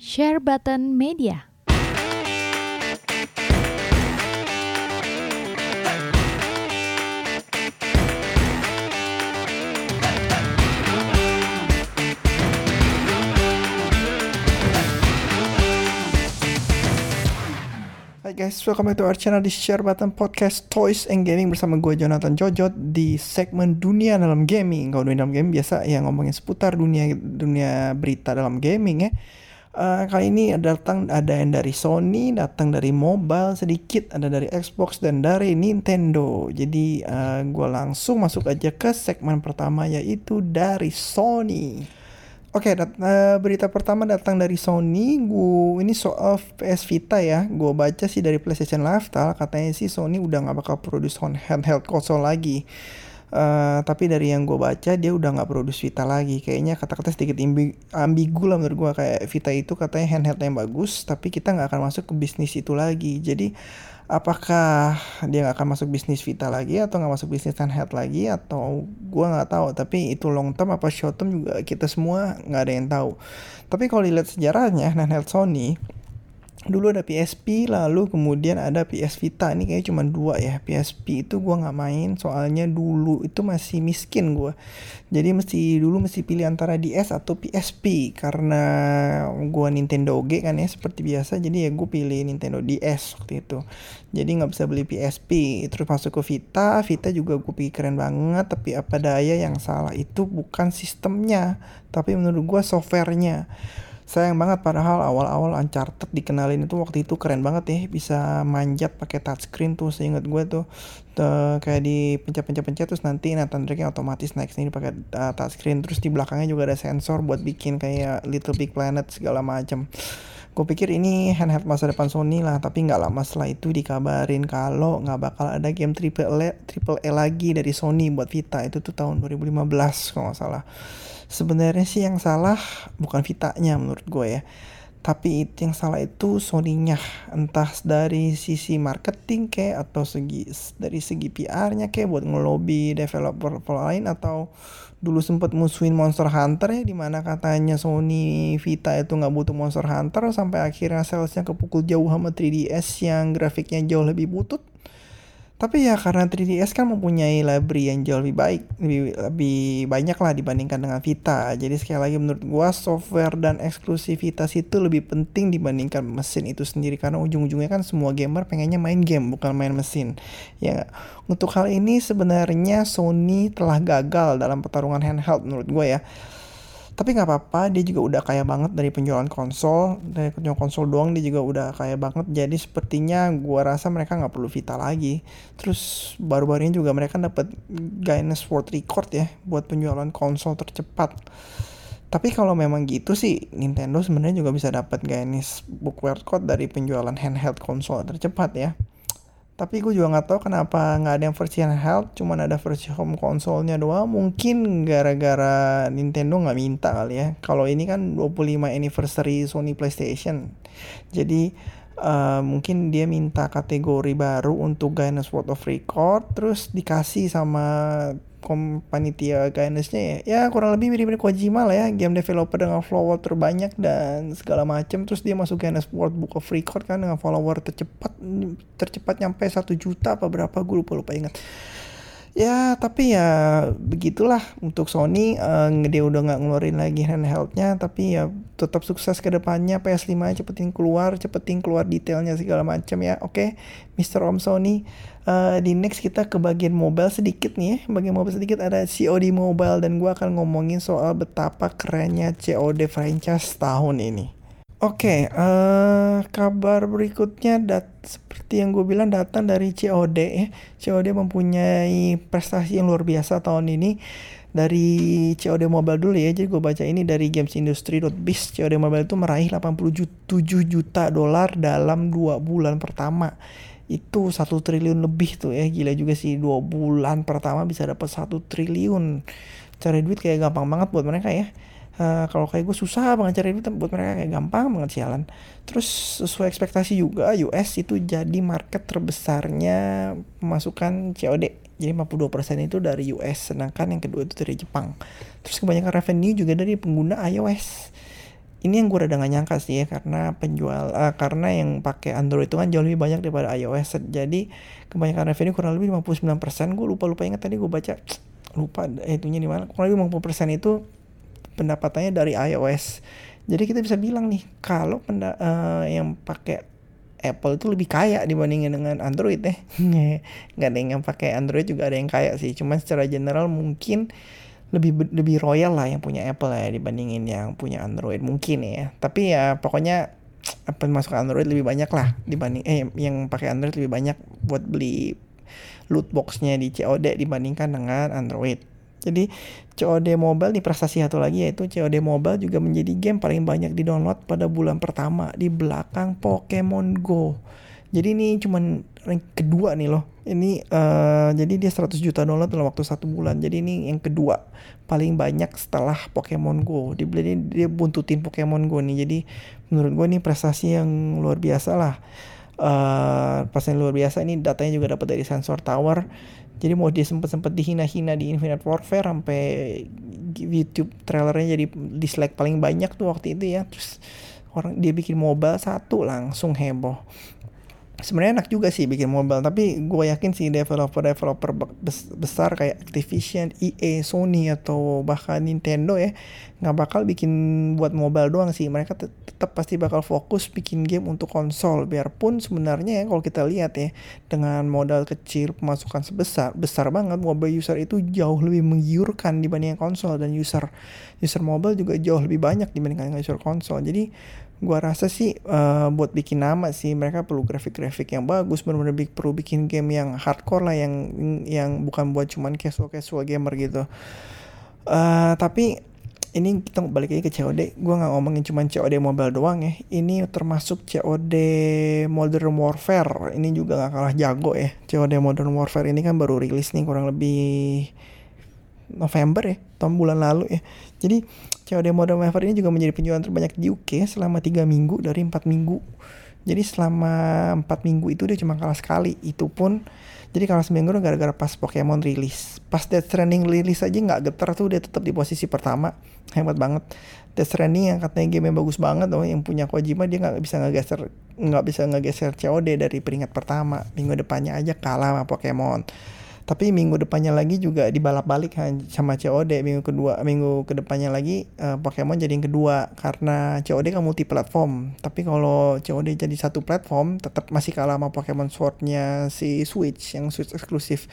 Share Button Media. Hai guys, welcome back to our channel di Share Button Podcast Toys and Gaming bersama gue Jonathan Jojot di segmen dunia dalam gaming. Kalau dunia dalam gaming biasa ya ngomongin seputar dunia dunia berita dalam gaming ya. Uh, kali ini datang ada yang dari Sony, datang dari mobile sedikit, ada dari Xbox dan dari Nintendo. Jadi uh, gue langsung masuk aja ke segmen pertama yaitu dari Sony. Oke, okay, uh, berita pertama datang dari Sony. Gue ini soal PS Vita ya. Gue baca sih dari PlayStation Lifestyle katanya sih Sony udah nggak bakal produce handheld console lagi. Uh, tapi dari yang gue baca dia udah nggak produce Vita lagi. Kayaknya kata-kata sedikit ambigu lah menurut gue kayak Vita itu katanya handheld yang bagus, tapi kita nggak akan masuk ke bisnis itu lagi. Jadi apakah dia nggak akan masuk bisnis Vita lagi atau nggak masuk bisnis handheld lagi atau gue nggak tahu tapi itu long term apa short term juga kita semua nggak ada yang tahu tapi kalau dilihat sejarahnya handheld Sony dulu ada PSP lalu kemudian ada PS Vita. Ini kayaknya cuma dua ya. PSP itu gua nggak main soalnya dulu itu masih miskin gua. Jadi mesti dulu mesti pilih antara DS atau PSP karena gua Nintendo G kan ya seperti biasa. Jadi ya gue pilih Nintendo DS waktu itu. Jadi nggak bisa beli PSP terus masuk ke Vita Vita juga gue pikir keren banget tapi apa daya yang salah itu bukan sistemnya tapi menurut gua softwarenya sayang banget padahal awal-awal Uncharted dikenalin itu waktu itu keren banget ya bisa manjat pakai touchscreen tuh seingat gue tuh. Kayak di pencet-pencet-pencet terus nanti Nathan Drake otomatis naik sini pakai uh, touchscreen terus di belakangnya juga ada sensor buat bikin kayak Little Big Planet segala macam gue pikir ini handheld masa depan Sony lah tapi nggak lama setelah itu dikabarin kalau nggak bakal ada game triple A, triple A lagi dari Sony buat Vita. Itu tuh tahun 2015 kalau nggak salah. Sebenarnya sih yang salah bukan Vitanya menurut gue ya tapi yang salah itu Sony-nya. Entah dari sisi marketing kayak atau segi dari segi PR-nya kayak buat ngelobi developer lain atau dulu sempat musuhin Monster Hunter ya di mana katanya Sony Vita itu nggak butuh Monster Hunter sampai akhirnya salesnya kepukul jauh sama 3DS yang grafiknya jauh lebih butut tapi ya karena 3DS kan mempunyai library yang jauh lebih baik, lebih, lebih banyak lah dibandingkan dengan Vita. Jadi sekali lagi menurut gua software dan eksklusivitas itu lebih penting dibandingkan mesin itu sendiri karena ujung-ujungnya kan semua gamer pengennya main game bukan main mesin. Ya untuk hal ini sebenarnya Sony telah gagal dalam pertarungan handheld menurut gua ya tapi nggak apa-apa dia juga udah kaya banget dari penjualan konsol dari penjualan konsol doang dia juga udah kaya banget. Jadi sepertinya gua rasa mereka nggak perlu Vita lagi. Terus baru-baru ini juga mereka dapat Guinness World Record ya buat penjualan konsol tercepat. Tapi kalau memang gitu sih Nintendo sebenarnya juga bisa dapat Guinness Book Record dari penjualan handheld konsol tercepat ya tapi gue juga nggak tahu kenapa nggak ada yang versi handheld cuman ada versi home konsolnya doang. Mungkin gara-gara Nintendo nggak minta kali ya. Kalau ini kan 25 anniversary Sony PlayStation. Jadi uh, mungkin dia minta kategori baru untuk Guinness World of Record terus dikasih sama kompanitia Gaines-nya ya. Ya kurang lebih mirip-mirip Kojima lah ya, game developer dengan follower terbanyak dan segala macam. Terus dia masuk Guinness World Book of Record kan dengan follower tercepat tercepat nyampe satu juta apa berapa gue lupa lupa ingat ya tapi ya begitulah. Untuk Sony uh, dia udah nggak ngeluarin lagi handheldnya tapi ya tetap sukses ke depannya. PS5 cepetin keluar cepetin keluar detailnya segala macam ya. Oke okay, Mr. Om Sony uh, di next kita ke bagian mobile sedikit nih ya. Bagian mobile sedikit ada COD Mobile dan gua akan ngomongin soal betapa kerennya COD franchise tahun ini Oke, okay, uh, eh, kabar berikutnya dat seperti yang gue bilang datang dari COD ya. COD mempunyai prestasi yang luar biasa tahun ini dari COD Mobile dulu ya. Jadi gue baca ini dari gamesindustry.biz. COD Mobile itu meraih 87 juta dolar dalam dua bulan pertama. Itu satu triliun lebih tuh ya. Gila juga sih dua bulan pertama bisa dapat satu triliun. Cari duit kayak gampang banget buat mereka ya uh, kalau kayak gue susah banget cari duit buat mereka kayak gampang banget sialan. Terus sesuai ekspektasi juga US itu jadi market terbesarnya pemasukan COD jadi 52% itu dari US sedangkan yang kedua itu dari Jepang. Terus kebanyakan revenue juga dari pengguna iOS ini yang gue udah gak nyangka sih ya karena penjual uh, karena yang pakai Android itu kan jauh lebih banyak daripada iOS jadi kebanyakan revenue kurang lebih 59% gue lupa lupa ingat tadi gue baca lupa eh, itunya di mana. Kurang lebih 50% itu pendapatannya dari iOS. Jadi kita bisa bilang nih kalau penda uh, yang pakai Apple itu lebih kaya dibandingin dengan Android deh nggak ada yang pakai Android juga ada yang kaya sih. Cuman secara general mungkin lebih lebih royal lah yang punya Apple ya dibandingin yang punya Android mungkin ya. Tapi ya pokoknya apa masuk Android lebih banyak lah dibanding eh yang pakai Android lebih banyak buat beli loot boxnya di COD dibandingkan dengan Android jadi COD Mobile nih prestasi satu lagi yaitu COD Mobile juga menjadi game paling banyak di download pada bulan pertama di belakang Pokemon Go jadi ini cuman rank kedua nih loh. Ini uh, jadi dia 100 juta dolar dalam waktu satu bulan. Jadi ini yang kedua paling banyak setelah Pokemon Go. Dia, dia buntutin Pokemon Go nih. Jadi menurut gue ini prestasi yang luar biasa lah. Pas yang luar biasa ini datanya juga dapat dari sensor tower. Jadi mau dia sempet sempet dihina-hina di Infinite Warfare sampai YouTube trailernya jadi dislike paling banyak tuh waktu itu ya. Terus orang dia bikin mobile satu langsung heboh sebenarnya enak juga sih bikin mobile tapi gue yakin sih developer developer besar kayak Activision, EA, Sony atau bahkan Nintendo ya nggak bakal bikin buat mobile doang sih. Mereka tetap pasti bakal fokus bikin game untuk konsol. Biarpun sebenarnya ya kalau kita lihat ya dengan modal kecil pemasukan sebesar besar banget mobile user itu jauh lebih menggiurkan dibanding konsol. Dan user user mobile juga jauh lebih banyak dibandingkan user konsol. Jadi gua rasa sih uh, buat bikin nama sih mereka perlu grafik-grafik yang bagus benar-benar perlu bikin game yang hardcore lah yang yang bukan buat cuman casual casual gamer gitu. Uh, tapi ini kita balik lagi ke COD gue nggak ngomongin cuman COD mobile doang ya. Ini termasuk COD Modern Warfare. Ini juga nggak kalah jago ya. COD Modern Warfare ini kan baru rilis nih kurang lebih November ya tahun bulan lalu ya jadi COD Modern Warfare ini juga menjadi penjualan terbanyak di UK selama 3 minggu dari 4 minggu. Jadi selama 4 minggu itu dia cuma kalah sekali. Itu pun jadi kalah seminggu gara-gara pas Pokemon rilis. Pas Death Stranding rilis aja nggak getar tuh dia tetap di posisi pertama. Hebat banget. Death Stranding yang katanya game yang bagus banget loh yang punya Kojima dia nggak bisa ngegeser nggak bisa ngegeser COD dari peringkat pertama. Minggu depannya aja kalah sama Pokemon tapi minggu depannya lagi juga dibalap balik sama COD minggu kedua minggu ke depannya lagi uh, Pokemon jadi yang kedua. Karena COD kan multi platform tapi kalau COD jadi satu platform tetap masih kalah sama Pokemon Swordnya si Switch yang Switch eksklusif.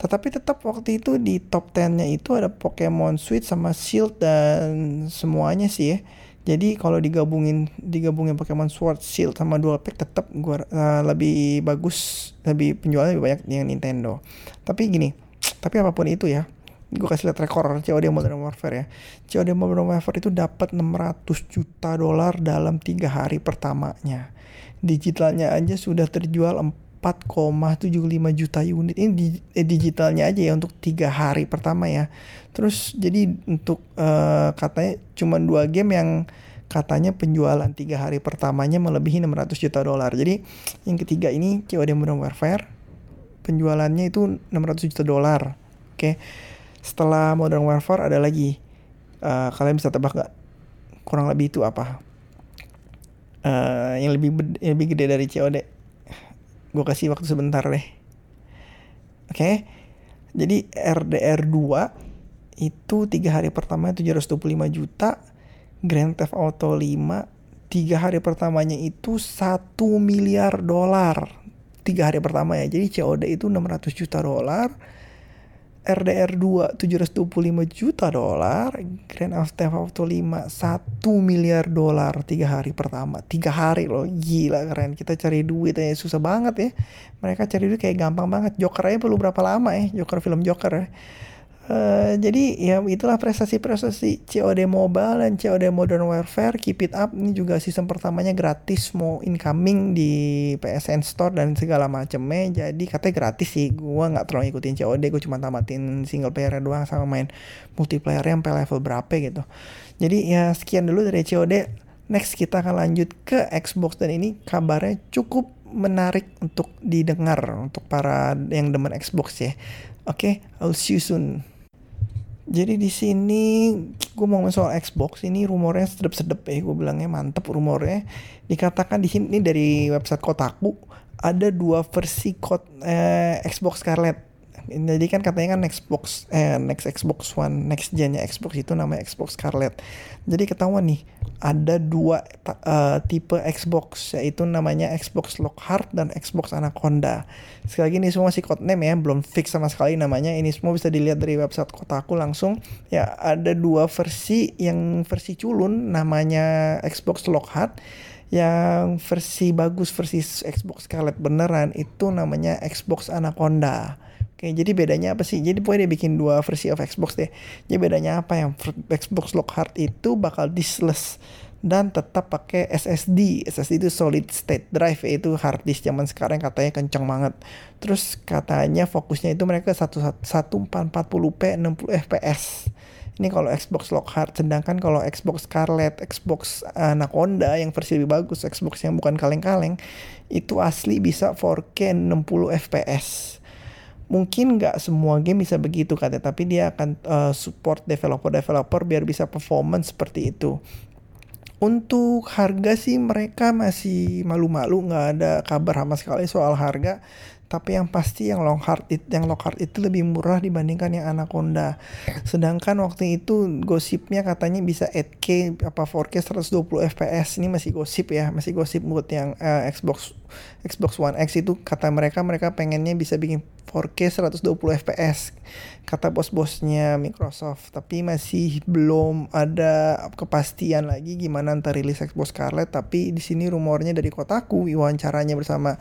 Tetapi tetap waktu itu di top 10-nya itu ada Pokemon Switch sama Shield dan semuanya sih ya jadi kalau digabungin digabungin Pokemon Sword, Shield sama Dual Pack tetap gua uh, lebih bagus, lebih penjualan lebih banyak yang Nintendo. Tapi gini, tapi apa pun itu ya, gue kasih lihat rekor COD Modern Warfare ya. COD Modern Warfare itu dapat 600 juta dolar dalam tiga hari pertamanya. Digitalnya aja sudah terjual 4,75 juta unit ini di, eh, digitalnya aja ya untuk tiga hari pertama ya Terus jadi untuk uh, katanya cuma dua game yang katanya penjualan tiga hari pertamanya melebihi 600 juta dolar. Jadi yang ketiga ini COD Modern Warfare penjualannya itu 600 juta dolar. Oke. Setelah Modern Warfare ada lagi. Uh, kalian bisa tebak gak kurang lebih itu apa? Uh, yang lebih yang lebih gede dari COD. Gue kasih waktu sebentar deh. Oke. Okay. Jadi RDR 2 itu tiga hari pertama 725 juta Grand Theft Auto 5 tiga hari pertamanya itu satu miliar dolar tiga hari pertama ya jadi COD itu 600 juta dolar RDR 2 725 juta dolar. Grand Theft Auto 5 1 miliar dolar tiga hari pertama. Tiga hari loh gila keren. Kita cari duit aja susah banget ya. Mereka cari duit kayak gampang banget. Joker aja perlu berapa lama ya? Joker film Joker ya Uh, jadi ya itulah prestasi-prestasi COD Mobile dan COD Modern Warfare. Keep It Up. Ini juga season pertamanya gratis mau incoming di PSN Store dan segala macamnya jadi katanya gratis sih. Gua nggak terlalu ikutin COD gue cuma tamatin single player doang sama main multiplayer yang sampai level berapa gitu. Jadi ya sekian dulu dari COD next kita akan lanjut ke Xbox. Dan ini kabarnya cukup menarik untuk didengar untuk para yang demen Xbox ya. Oke okay, I'll see you soon Jadi di sini gue mau ngomong soal Xbox ini rumornya sedep-sedep ya gue bilangnya mantep rumornya. Dikatakan di sini dari website Kotaku ada dua versi kod eh, Xbox Scarlett jadi kan katanya kan Xbox eh next Xbox One next gennya Xbox itu namanya Xbox Scarlett. Jadi ketahuan nih ada dua uh, tipe Xbox yaitu namanya Xbox Lockhart dan Xbox Anaconda. Sekali lagi ini semua masih code name ya belum fix sama sekali namanya. Ini semua bisa dilihat dari website kotaku langsung. Ya ada dua versi. Yang versi culun namanya Xbox Lockhart yang versi bagus versi Xbox Scarlett beneran itu namanya Xbox Anaconda Oke, jadi bedanya apa sih? Jadi pokoknya dia bikin dua versi of Xbox deh. Jadi bedanya apa yang Xbox Lockhart itu bakal diskless dan tetap pakai SSD. SSD itu solid state drive yaitu hard disk zaman sekarang katanya kencang banget. Terus katanya fokusnya itu mereka 1440p 60 fps. Ini kalau Xbox Lockhart, sedangkan kalau Xbox Scarlett, Xbox Anaconda yang versi lebih bagus, Xbox yang bukan kaleng-kaleng, itu asli bisa 4K 60 fps mungkin nggak semua game bisa begitu katanya tapi dia akan uh, support developer-developer biar bisa performance seperti itu. Untuk harga sih mereka masih malu-malu nggak ada kabar sama sekali soal harga tapi yang pasti yang long hard itu yang long hard itu lebih murah dibandingkan yang Anaconda. Sedangkan waktu itu gosipnya katanya bisa 8K apa 4K 120 fps. Ini masih gosip ya, masih gosip buat yang uh, Xbox Xbox One X itu kata mereka mereka pengennya bisa bikin 4K 120 fps kata bos-bosnya Microsoft tapi masih belum ada kepastian lagi gimana ntar rilis Xbox Scarlett tapi di sini rumornya dari kotaku wawancaranya bersama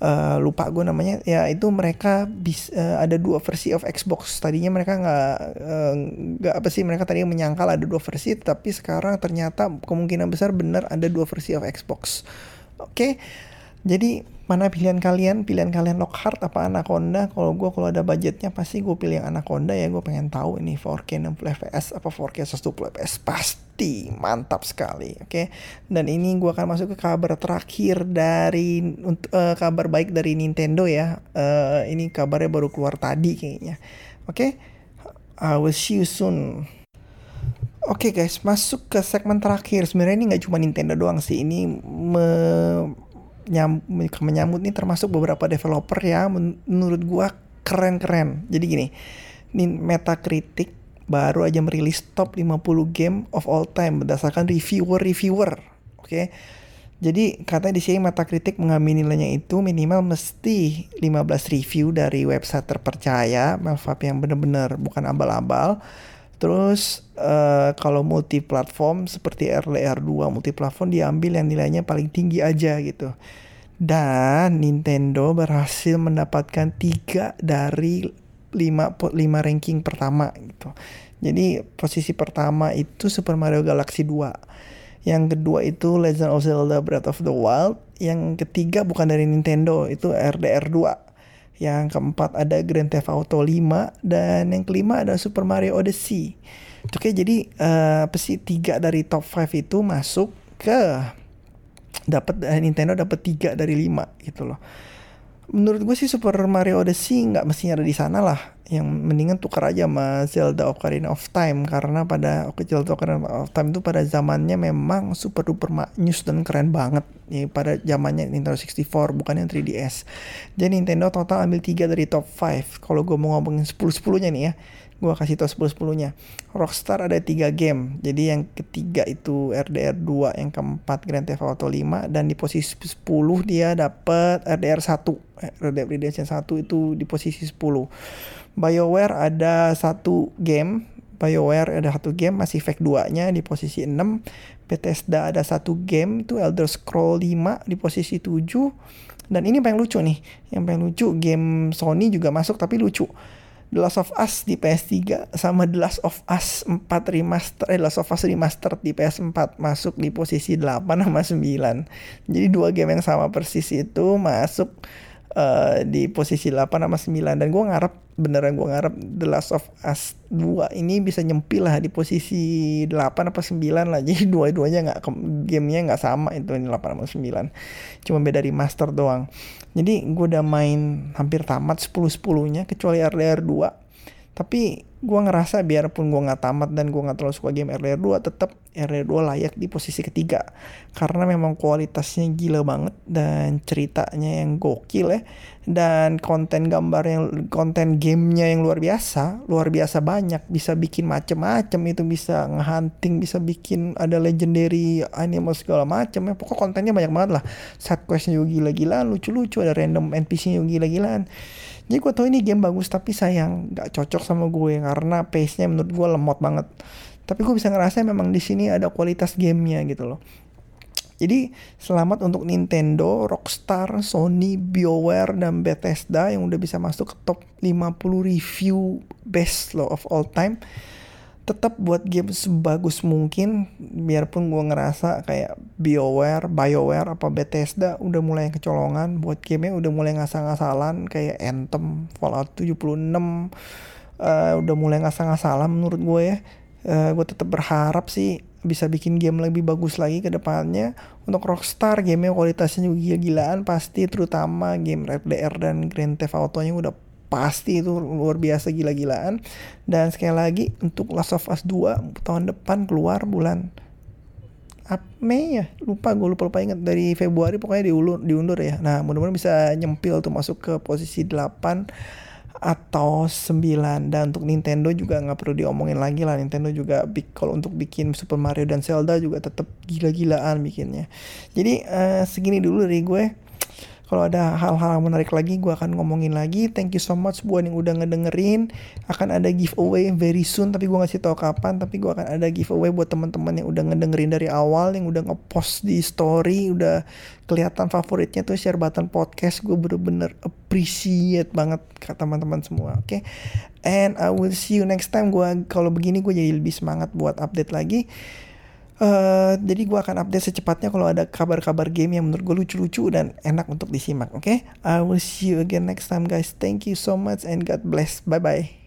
uh, lupa gue namanya. Ya itu mereka bis uh, ada dua versi of Xbox. Tadinya mereka nggak eh, nggak uh, apa sih mereka tadinya menyangkal ada dua versi tapi sekarang ternyata kemungkinan besar benar ada dua versi of Xbox. Oke? okay? Jadi mana pilihan kalian pilihan kalian Lockhart apa Anaconda kalau gue kalau ada budgetnya pasti gue pilih yang Anaconda ya gue pengen tahu ini 4K 60 fps apa 4K 120 fps pasti mantap sekali oke okay? dan ini gue akan masuk ke kabar terakhir dari uh, kabar baik dari Nintendo ya uh, ini kabarnya baru keluar tadi kayaknya oke okay? I will see you soon Oke okay guys, masuk ke segmen terakhir. Sebenarnya ini nggak cuma Nintendo doang sih. Ini me nyam, menyambut nih termasuk beberapa developer yang menurut gua keren-keren. Jadi gini, ini Metacritic baru aja merilis top 50 game of all time berdasarkan reviewer-reviewer. Oke. Okay? Jadi katanya di sini Metacritic mengambil nilainya itu minimal mesti 15 review dari website terpercaya, Melvap yang benar-benar bukan abal-abal Terus uh, kalau multi platform seperti RDR2 multi platform diambil yang nilainya paling tinggi aja gitu. Dan Nintendo berhasil mendapatkan tiga dari lima lima ranking pertama gitu. Jadi posisi pertama itu Super Mario Galaxy 2. Yang kedua itu Legend of Zelda Breath of the Wild. Yang ketiga bukan dari Nintendo, itu RDR 2 yang keempat ada Grand Theft Auto 5 dan yang kelima ada Super Mario Odyssey. Oke, jadi uh, pesi tiga dari top 5 itu masuk ke dapat uh, Nintendo dapat tiga dari lima gitu loh menurut gue sih Super Mario Odyssey nggak mestinya ada di sana lah. Yang mendingan tukar aja sama Zelda Ocarina of Time. Karena pada Zelda Ocarina of Time itu pada zamannya memang super duper maknyus dan keren banget. Ya pada zamannya Nintendo 64 bukan yang 3DS jadi Nintendo total ambil 3 dari top 5 kalau gue mau ngomongin 10 10 nya nih ya gue kasih tau 10 10 nya Rockstar ada tiga game. Jadi yang ketiga itu RDR 2 yang keempat Grand Theft Auto 5 dan di posisi 10 dia dapat RDR 1 eh, Red Dead Redemption 1 itu di posisi 10 BioWare ada satu game. BioWare ada satu game masih Effect 2 nya di posisi 6 Bethesda ada satu game itu Elder Scroll 5 di posisi 7 dan ini paling lucu nih. Yang paling lucu game Sony juga masuk tapi lucu The Last of Us di PS3 sama The Last of Us 4 remaster eh The Last of Us remaster di PS4 masuk di posisi 8 sama 9. Jadi dua game yang sama persis itu masuk uh, di posisi 8 sama 9 dan gue ngarep beneran gue ngarep The Last of Us 2 ini bisa nyempil lah di posisi 8 apa 9 lah. Jadi dua-duanya nggak gamenya nggak sama itu ini 8 sama 9. Cuma beda remaster doang. Jadi gue udah main hampir tamat 10-10-nya kecuali RDR 2. Tapi gue ngerasa biarpun gue nggak tamat dan gue nggak terlalu suka game RDR 2 tetap RDR 2 layak di posisi ketiga. Karena memang kualitasnya gila banget dan ceritanya yang gokil ya. Dan konten gambar yang konten gamenya yang luar biasa luar biasa banyak. Bisa bikin macem-macem itu bisa ngehunting bisa bikin ada legendary animal segala macem ya. Pokok kontennya banyak banget lah. Side questnya juga gila-gilaan lucu-lucu ada random NPC nya juga gila-gilaan jadi gue tau ini game bagus tapi sayang gak cocok sama gue karena pace-nya menurut gue lemot banget. Tapi gue bisa ngerasa memang di sini ada kualitas gamenya gitu loh. Jadi selamat untuk Nintendo, Rockstar, Sony, BioWare, dan Bethesda yang udah bisa masuk ke top 50 review best loh of all time tetap buat game sebagus mungkin biarpun gue ngerasa kayak BioWare, BioWare apa Bethesda udah mulai kecolongan buat gamenya udah mulai ngasal-ngasalan kayak Anthem, Fallout 76 uh, eh, udah mulai ngasal-ngasalan menurut gue ya. Uh, gue tetap berharap sih bisa bikin game lebih bagus lagi ke depannya. Untuk Rockstar gamenya kualitasnya juga gila-gilaan pasti terutama game Red Dead dan Grand Theft Auto nya udah pasti itu luar biasa gila-gilaan. Dan sekali lagi untuk Last of Us 2 tahun depan keluar bulan Mei ya? Lupa gue lupa lupa inget dari Februari pokoknya diulur diundur ya. Nah mudah-mudahan bisa nyempil tuh masuk ke posisi 8 atau 9 dan untuk Nintendo juga nggak perlu diomongin lagi lah. Nintendo juga kalau untuk bikin Super Mario dan Zelda juga tetap gila-gilaan bikinnya. Jadi uh, segini dulu dari gue kalau ada hal-hal menarik lagi gue akan ngomongin lagi. Thank you so much buat yang udah ngedengerin. Akan ada giveaway very soon tapi gue ngasih tau kapan. Tapi gue akan ada giveaway buat teman-teman yang udah ngedengerin dari awal, yang udah ngepost di story, udah kelihatan favoritnya tuh share button podcast. Gue bener-bener appreciate banget ke teman-teman semua. Oke. Okay? And I will see you next time. Gue kalau begini gue jadi lebih semangat buat update lagi. Uh, jadi gue akan update secepatnya kalau ada kabar-kabar game yang menurut gue lucu-lucu dan enak untuk disimak. Oke, okay? I will see you again next time, guys. Thank you so much and God bless. Bye bye.